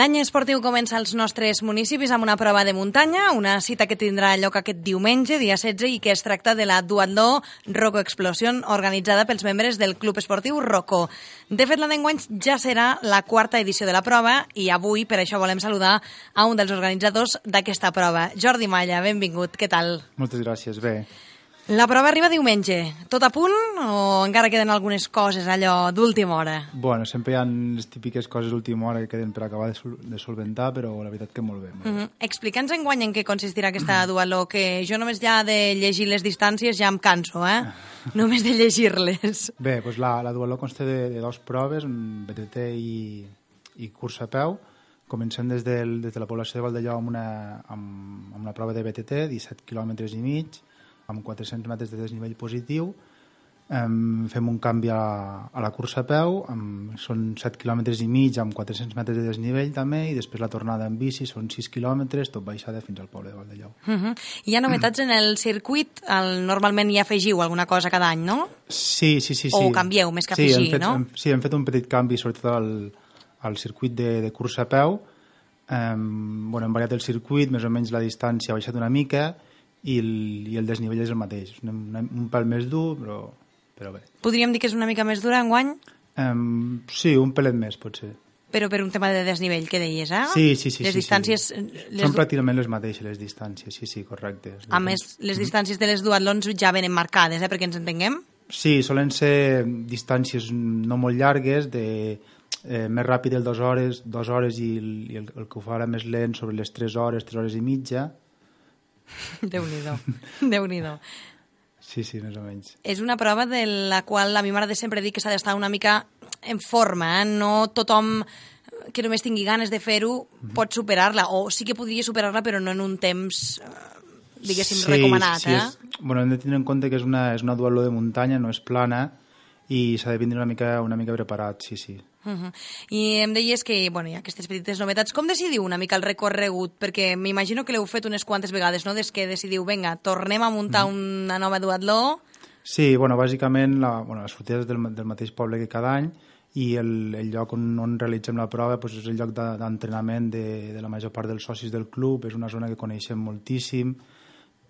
L'any esportiu comença als nostres municipis amb una prova de muntanya, una cita que tindrà lloc aquest diumenge, dia 16, i que es tracta de la Duatló Roco Explosion, organitzada pels membres del Club Esportiu Roco. De fet, la d'enguany ja serà la quarta edició de la prova i avui, per això, volem saludar a un dels organitzadors d'aquesta prova. Jordi Malla, benvingut, què tal? Moltes gràcies, bé. La prova arriba diumenge. Tot a punt o encara queden algunes coses allò d'última hora? Bueno, sempre hi ha les típiques coses d'última hora que queden per acabar de, sol de solventar, però la veritat que molt bé. Molt bé. Uh -huh. Explica'ns enguany en què consistirà aquesta dualó, que jo només ja de llegir les distàncies ja em canso, eh? només de llegir-les. Bé, doncs la, la dualó consta de, de dos proves, BTT i, i curs a peu. Comencem des, del, des de la població de Valdellau amb una, amb, amb una prova de BTT, 17 quilòmetres i mig, amb 400 metres de desnivell positiu, fem un canvi a, a la cursa a peu, amb, són 7 quilòmetres i mig amb 400 metres de desnivell també, i després la tornada en bici són 6 quilòmetres, tot baixada fins al poble de Valdellau. Uh -huh. Hi ha novetats en el circuit? El, normalment hi afegiu alguna cosa cada any, no? Sí, sí, sí. sí. O canvieu més que afegir, sí, hem fet, no? Hem, sí, hem fet un petit canvi, sobretot al, al circuit de, de cursa a peu. Um, bueno, hem variat el circuit, més o menys la distància ha baixat una mica, i el, i el desnivell és el mateix. Un, un pèl més dur, però, però bé. Podríem dir que és una mica més dura enguany? Um, sí, un pelet més, potser. Però per un tema de desnivell, que deies, eh? Sí, sí, sí. Les sí, distàncies... Sí. Les Són pràcticament les mateixes, les distàncies, sí, sí, correcte. A més, les distàncies de les duatlons ja venen marcades, eh, perquè ens entenguem? Sí, solen ser distàncies no molt llargues, de eh, més ràpid el dues hores, dues hores i, el, i el, el que ho fa ara més lent sobre les tres hores, tres hores i mitja, Déu-n'hi-do, déu nhi déu Sí, sí, més o menys. És una prova de la qual a mi m'agrada sempre dir que s'ha d'estar una mica en forma, eh? no tothom que només tingui ganes de fer-ho mm -hmm. pot superar-la, o sí que podria superar-la però no en un temps, eh, diguéssim, sí, recomanat. Sí, eh? és, bueno, hem de tenir en compte que és una, és una duatló de muntanya, no és plana, i s'ha de vindre una mica, una mica preparat, sí, sí. Uh -huh. I em deies que bueno, hi ha aquestes petites novetats. Com decidiu una mica el recorregut? Perquè m'imagino que l'heu fet unes quantes vegades, no? Des que decidiu, vinga, tornem a muntar uh -huh. una nova duatló... Sí, bueno, bàsicament la, bueno, la sortida és del, del mateix poble que cada any i el, el lloc on, on realitzem la prova pues, és el lloc d'entrenament de, de la major part dels socis del club, és una zona que coneixem moltíssim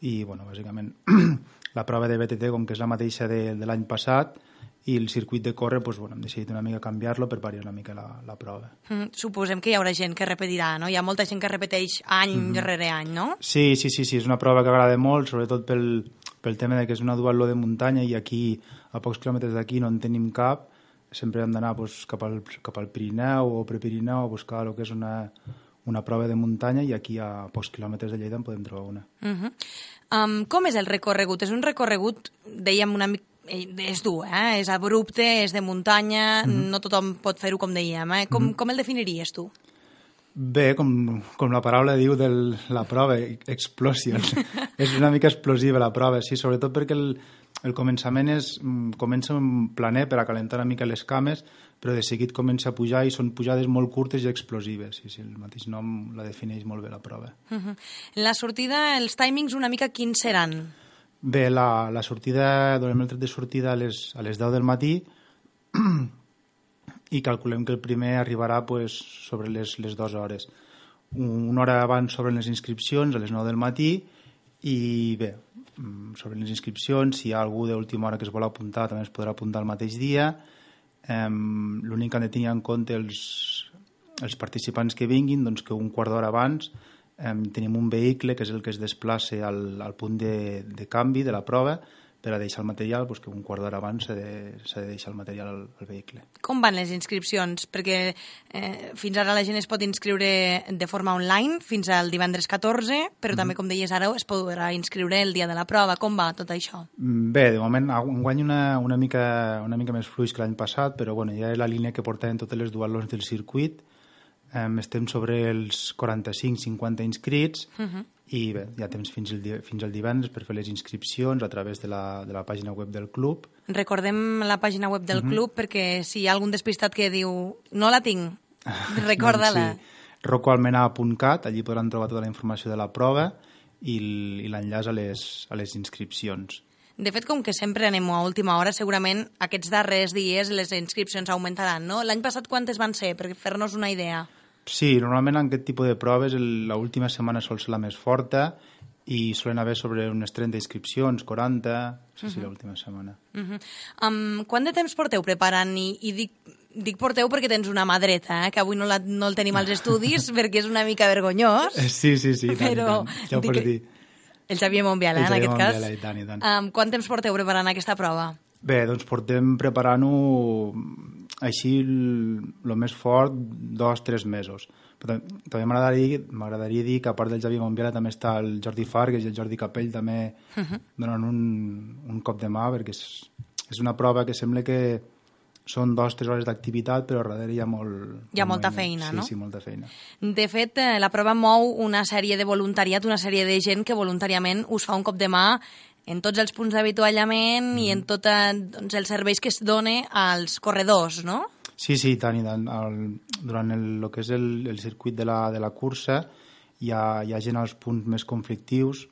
i, bueno, bàsicament la prova de BTT, com que és la mateixa de, de l'any passat, i el circuit de córrer, doncs, bueno, hem decidit una mica canviar-lo per variar una mica la, la prova. Mm, suposem que hi haurà gent que repetirà, no? Hi ha molta gent que repeteix any mm -hmm. rere any, no? Sí, sí, sí, sí, és una prova que agrada molt, sobretot pel, pel tema de que és una duatló de muntanya i aquí, a pocs quilòmetres d'aquí, no en tenim cap. Sempre hem d'anar doncs, cap, al, cap al Pirineu o Prepirineu a buscar el que és una, una prova de muntanya i aquí a pocs quilòmetres de Lleida en podem trobar una. Uh -huh. um, com és el recorregut? És un recorregut, dèiem, una mica és dur, eh? és abrupte, és de muntanya, mm -hmm. no tothom pot fer-ho com dèiem. Eh? Com, mm -hmm. com el definiries tu? Bé, com, com la paraula diu de la prova, explosion. és una mica explosiva la prova, sí, sobretot perquè el, el començament és, comença un planer per a calentar una mica les cames, però de seguit comença a pujar i són pujades molt curtes i explosives. Sí, sí, el mateix nom la defineix molt bé la prova. Uh -huh. La sortida, els timings una mica quins seran? Bé, la, la sortida, donem el tret de sortida a les, a les 10 del matí i calculem que el primer arribarà pues, sobre les, les dues hores. Una hora abans sobre les inscripcions, a les 9 del matí, i bé, mm, sobre les inscripcions, si hi ha algú d'última hora que es vol apuntar, també es podrà apuntar el mateix dia. Um, L'únic que han de tenir en compte els, els participants que vinguin, doncs que un quart d'hora abans tenim un vehicle que és el que es desplaça al, al punt de, de canvi de la prova per a deixar el material, doncs que un quart d'hora abans s'ha de, de deixar el material al, al vehicle. Com van les inscripcions? Perquè eh, fins ara la gent es pot inscriure de forma online fins al divendres 14, però també, com deies ara, es podrà inscriure el dia de la prova. Com va tot això? Mm, Bé, de moment guany una, una, mica, una mica més fluix que l'any passat, però bueno, ja és la línia que portaven totes les duatlons del circuit. Um, estem sobre els 45-50 inscrits uh -huh. i bé, ja temps fins, el, fins al divendres per fer les inscripcions a través de la, de la pàgina web del club. Recordem la pàgina web del club perquè si hi ha algun despistat que diu no la tinc, recorda-la. Doncs sí, rocoalmenà.cat, allí podran trobar tota la informació de la prova i l'enllaç a, les, a les inscripcions. De fet, com que sempre anem a última hora, segurament aquests darrers dies les inscripcions augmentaran, no? L'any passat quantes van ser, per fer-nos una idea? Sí, normalment en aquest tipus de proves l'última setmana sol ser la més forta i solen haver sobre unes 30 inscripcions, 40, sí, sí, l'última setmana. Uh -huh. um, quant de temps porteu preparant? I, i dic, dic porteu perquè tens una mà dreta, eh? que avui no, la, no el tenim als estudis perquè és una mica vergonyós. Eh, Sí, sí, sí, tant, Però i tant. ja ho dic dir. El Xavier Montbiala, El en aquest cas. Montbiala, i tant, i tant. Um, quant temps porteu preparant aquesta prova? Bé, doncs portem preparant-ho així el més fort dos, tres mesos. Però tam- també m'agradaria m'agradaria dir que a part del Javi Montbiala també està el Jordi Fargues i el Jordi Capell també uh -huh. donen un, un cop de mà perquè és, és una prova que sembla que són dos, tres hores d'activitat però darrere hi ha molt... Hi ha molt molta moviment. feina, sí, no? Sí, molta feina. De fet, eh, la prova mou una sèrie de voluntariat, una sèrie de gent que voluntàriament us fa un cop de mà en tots els punts d'avituallament mm. i en tots doncs, els serveis que es dona als corredors, no? Sí, sí, tant, i tant. El, durant el, el que és el, el circuit de la, de la cursa hi ha, hi ha gent als punts més conflictius,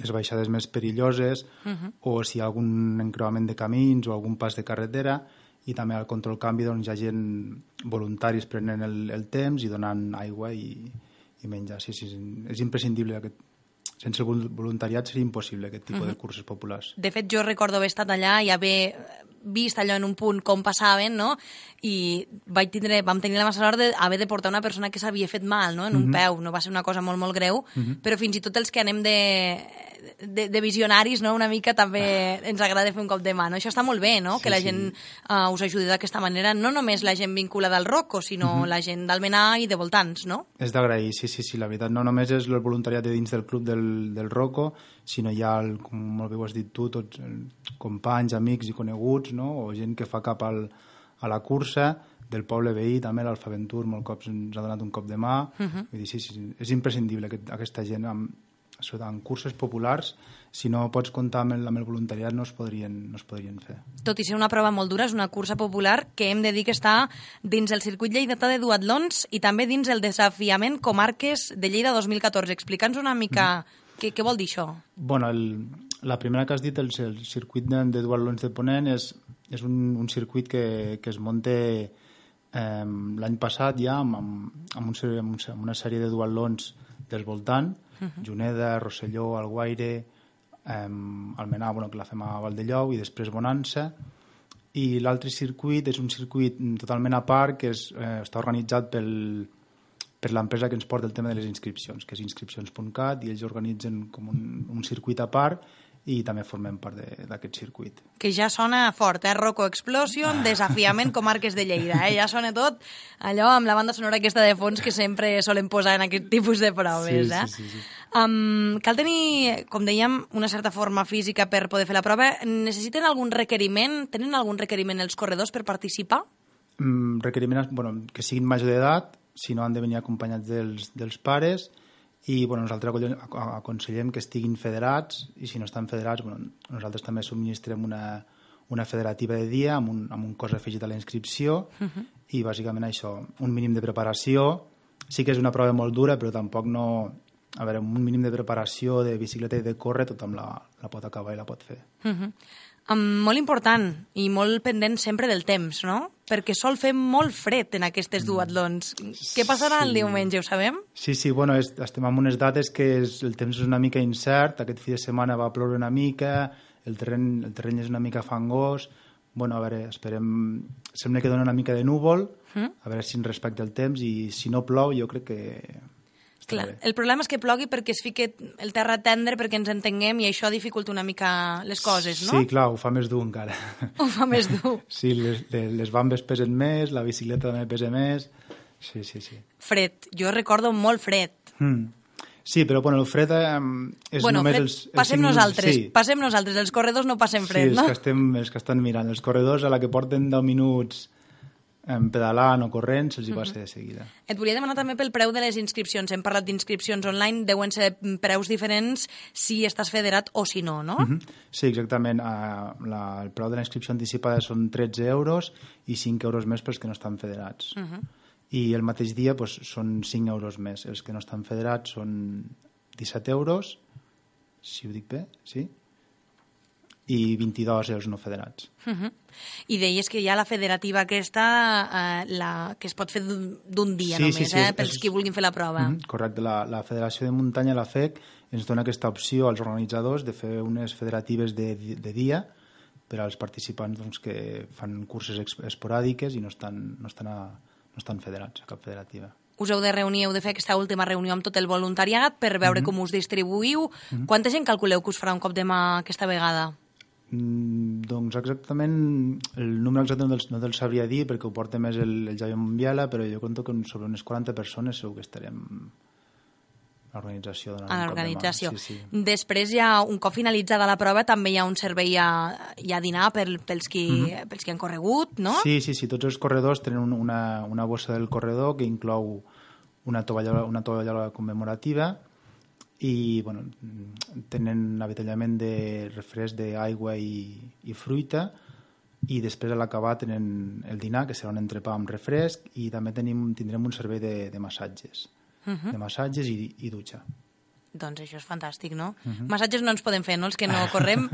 les baixades més perilloses, uh -huh. o si hi ha algun encreuament de camins o algun pas de carretera, i també al control canvi doncs, hi ha gent voluntaris prenent el, el temps i donant aigua i, i menjar. Sí, sí, és imprescindible aquest, sense el voluntariat seria impossible aquest tipus uh -huh. de curses populars. De fet, jo recordo haver estat allà i haver vist allò en un punt com passaven, no? I vaig tindre, vam tenir la massa sort d'haver de portar una persona que s'havia fet mal, no? En un peu. No va ser una cosa molt, molt greu, però fins i tot els que anem de, de, de visionaris, no? Una mica també ens agrada fer un cop de mà, no? Això està molt bé, no? Sí, que la sí. gent uh, us ajudi d'aquesta manera, no només la gent vinculada al Rocco, sinó la gent d'Almenar i de voltants, no? És d'agrair, sí, sí, sí, la veritat. No només és el voluntariat de dins del club del, del Rocco, sinó ha, el, com molt bé ho has dit tu, tots els companys, amics i coneguts, no? o gent que fa cap al, a la cursa, del poble veí, també l'Alfaventur molts cops ens ha donat un cop de mà. Uh -huh. Vull dir, sí, sí, és imprescindible aquest, aquesta gent amb, sobretot en curses populars, si no pots comptar amb el, amb el voluntariat no es podrien, no es podrien fer. tot i ser una prova molt dura, és una cursa popular que hem de dir que està dins el circuit lleidatà de duatlons i també dins el desafiament Comarques de Lleida 2014. Explica'ns una mica què, què vol dir això. Bueno, el, la primera que has dit, el, el circuit de, de duatlons de Ponent, és, és un, un circuit que, que es munta eh, l'any passat ja amb, amb, amb, un, amb, un, amb una sèrie de duatlons del voltant, uh -huh. Juneda, Rosselló, Alguaire, eh, Almenar, bueno, que la fem a Valdellau, i després Bonança, i l'altre circuit és un circuit totalment a part que és, eh, està organitzat pel, per l'empresa que ens porta el tema de les inscripcions, que és inscripcions.cat, i ells organitzen com un, un circuit a part i també formem part d'aquest circuit. Que ja sona fort, eh? Rocco Explosion, desafiament Comarques de Lleida, eh? Ja sona tot allò amb la banda sonora aquesta de fons que sempre solen posar en aquest tipus de proves, Sí, eh? sí, sí, sí. Um, cal tenir, com dèiem, una certa forma física per poder fer la prova. Necessiten algun requeriment? Tenen algun requeriment els corredors per participar? Mm, requeriments bueno, que siguin major d'edat, si no han de venir acompanyats dels, dels pares, i bueno, nosaltres aconsellem que estiguin federats, i si no estan federats, bueno, nosaltres també subministrem una, una federativa de dia amb un, amb un cost afegit a la inscripció, uh -huh. i bàsicament això, un mínim de preparació, sí que és una prova molt dura, però tampoc no... A veure, amb un mínim de preparació de bicicleta i de córrer, tothom la, la pot acabar i la pot fer. Uh -huh. um, molt important i molt pendent sempre del temps, no? Perquè sol fer molt fred en aquestes duatlons. Què passarà el Sí. diumenge, ho sabem? Sí, sí, bueno, és, estem en unes dates que és, el temps és una mica incert, aquest fi de setmana va ploure una mica, el terreny, el terreny és una mica fangós, bueno, a veure, esperem... Sembla que dona una mica de núvol, Mm. a veure si ens respecta el temps, i si no plou jo crec que, Clar, bé. el problema és que plogui perquè es fique el terra tendre perquè ens entenguem i això dificulta una mica les coses, no? Sí, clar, ho fa més dur encara. Ho fa més dur. Sí, les, les, les bambes pesen més, la bicicleta també pesa més. Sí, sí, sí. Fred. Jo recordo molt fred. Mm. Sí, però bueno, el fred eh, és bueno, només fred, els... els passem cinc- nosaltres, Sí, passem nosaltres. Els corredors no passem fred, sí, els no? que, estem, els que estan mirant. Els corredors, a la que porten 10 minuts pedalant o corrent, se'ls hi passa de seguida. Et volia demanar també pel preu de les inscripcions. Hem parlat d'inscripcions online, deuen ser preus diferents si estàs federat o si no, no? Mhm. Sí, exactament. Uh, la, el preu de la inscripció anticipada són 13 euros i 5 euros més pels que no estan federats. Uh -huh. I el mateix dia pues, són 5 euros més. Els que no estan federats són 17 euros, si ho dic bé, sí? I 22 els no federats. Uh -huh. I deies que hi ha la federativa aquesta, eh, la, que es pot fer d'un dia Sí, només, sí, sí, eh, és- pels és- qui vulguin fer la prova. Mhm, correcte. La, la Federació de Muntanya, la FEC, ens dona aquesta opció als organitzadors de fer unes federatives de, de dia per als participants doncs, que fan curses esporàdiques i no estan, no, estan a, no estan federats a cap federativa. Us heu de reunir, heu de fer aquesta última reunió amb tot el voluntariat per veure Mhm. com us distribuïu. Quanta gent calculeu que us farà un cop de mà aquesta vegada? Mm, doncs exactament el número exacte no te'l no te'l sabria dir perquè ho porta més el, el Javier Monbiela però jo conto que sobre unes 40 persones segur que estarem a l'organització a l'organització. Sí, sí. Després, ja, un cop finalitzada la prova, també hi ha un servei a, i a dinar per, pels, qui, pels que han corregut, no? Sí, sí, sí, tots els corredors tenen un- una, una bossa del corredor que inclou una tovallola, una tovallola commemorativa i bueno, tenen avitallament de refresc d'aigua i, i fruita i després a l'acabar tenen el dinar, que serà un entrepà amb refresc i també tenim, tindrem un servei de, de massatges de massatges i, i dutxa Doncs això és fantàstic, no? Mhm. Massatges no ens podem fer, no? Els que no correm.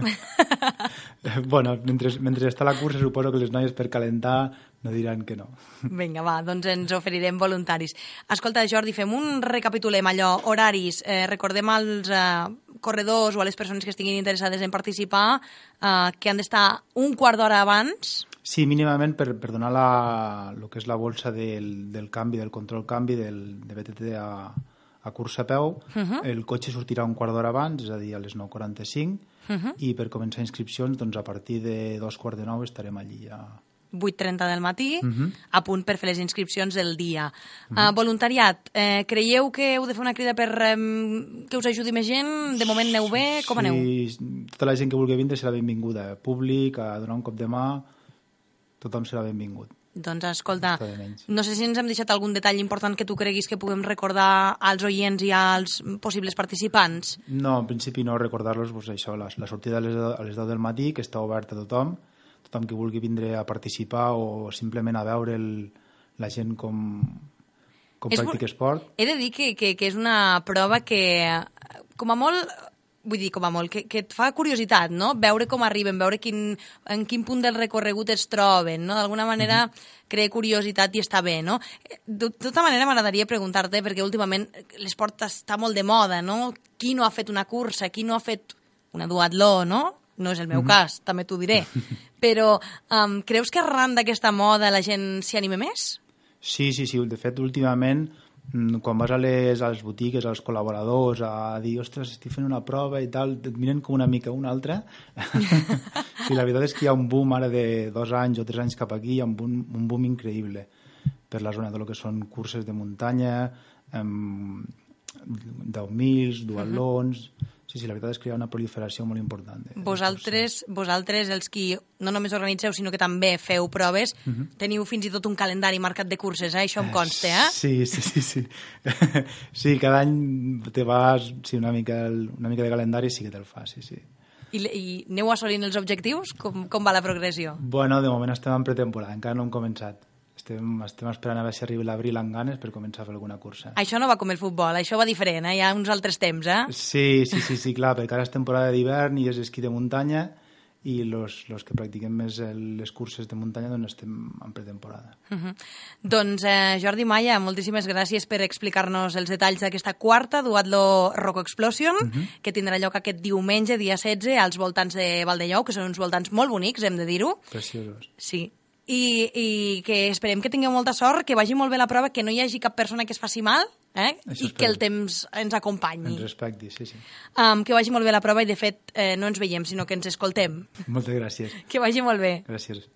bueno, mentre, mentre està la cursa suposo que les noies per calentar no diran que no Vinga, va, doncs ens oferirem voluntaris. Escolta, Jordi, fem un recapitulem allò, horaris, eh, recordem als eh, corredors o a les persones que estiguin interessades en participar eh, que han d'estar un quart d'hora abans. Sí, mínimament per, per donar la, el que és la bolsa del, del canvi, del control canvi del, de BTT a, a curs a peu. Uh -huh. El cotxe sortirà un quart d'hora abans, és a dir, a les 9.45, uh -huh. i per començar inscripcions, doncs a partir de dos quarts de nou estarem allí ja. 8.30 del matí, Mhm. a punt per fer les inscripcions del dia. Uh, voluntariat, eh, creieu que heu de fer una crida per eh, que us ajudi més gent? De moment aneu bé? Com aneu? Sí, tota la gent que vulgui vindre serà benvinguda. Públic, a donar un cop de mà, tothom serà benvingut. Doncs escolta, no sé si ens hem deixat algun detall important que tu creguis que puguem recordar als oients i als possibles participants. No, en principi no recordar-los pues, això, la, la sortida a les, a les 10 del matí, que està oberta a tothom, tothom que vulgui vindre a participar o simplement a veure el, la gent com, com És practica esport. He de dir que, que, que és una prova que, com a molt, vull dir, com a molt, que, que et fa curiositat, no? Veure com arriben, veure quin, en quin punt del recorregut es troben, no? D'alguna manera crea curiositat i està bé, no? De tota manera m'agradaria preguntar-te, perquè últimament l'esport està molt de moda, no? Qui no ha fet una cursa, qui no ha fet una duatló, no? No és el meu cas, també t'ho diré. Però um, creus que arran d'aquesta moda la gent s'hi anima més? Sí, sí, sí. De fet, últimament, mm, quan vas a les, a les botigues, als col·laboradors, a dir, ostres, estic fent una prova i tal, et miren com una mica una altra. sí, la veritat és que hi ha un boom ara de dos anys o tres anys cap aquí, hi ha un boom, un boom increïble per la zona de lo que són curses de muntanya, um, 10.000, duatlons... Sí, sí, la veritat és que hi ha una proliferació molt important. De, de Vosaltres, vosaltres, els qui no només organitzeu, sinó que també feu proves, teniu fins i tot un calendari marcat de curses, eh? això em consta, eh? Sí, sí, sí, sí. sí, cada any te vas, sí, una mica, el- una mica de calendari sí que te'l fa, sí, sí. I, I aneu assolint els objectius? Com, com va la progressió? Bueno, de moment estem en pretemporada, encara no hem començat. Estem, estem esperant a veure si arriba l'abril amb ganes per començar a fer alguna cursa. Això no va com el futbol, això va diferent, eh? hi ha uns altres temps, eh? Sí, sí, sí, sí, clar, perquè ara és temporada d'hivern i és esquí de muntanya i los, los que practiquem més les curses de muntanya doncs estem en pretemporada. Uh -huh. Doncs, eh, Jordi Maya, moltíssimes gràcies per explicar-nos els detalls d'aquesta quarta Duatló Rock Explosion, uh -huh. que tindrà lloc aquest diumenge, dia 16, als voltants de Valdellou, que són uns voltants molt bonics, hem de dir-ho. Preciosos. Sí, i, i que esperem que tingueu molta sort, que vagi molt bé la prova, que no hi hagi cap persona que es faci mal eh? Això i que el temps ens acompanyi. En respecte, sí, sí. Um, que vagi molt bé la prova i, de fet, eh, no ens veiem, sinó que ens escoltem. Moltes gràcies. Que vagi molt bé. Gràcies.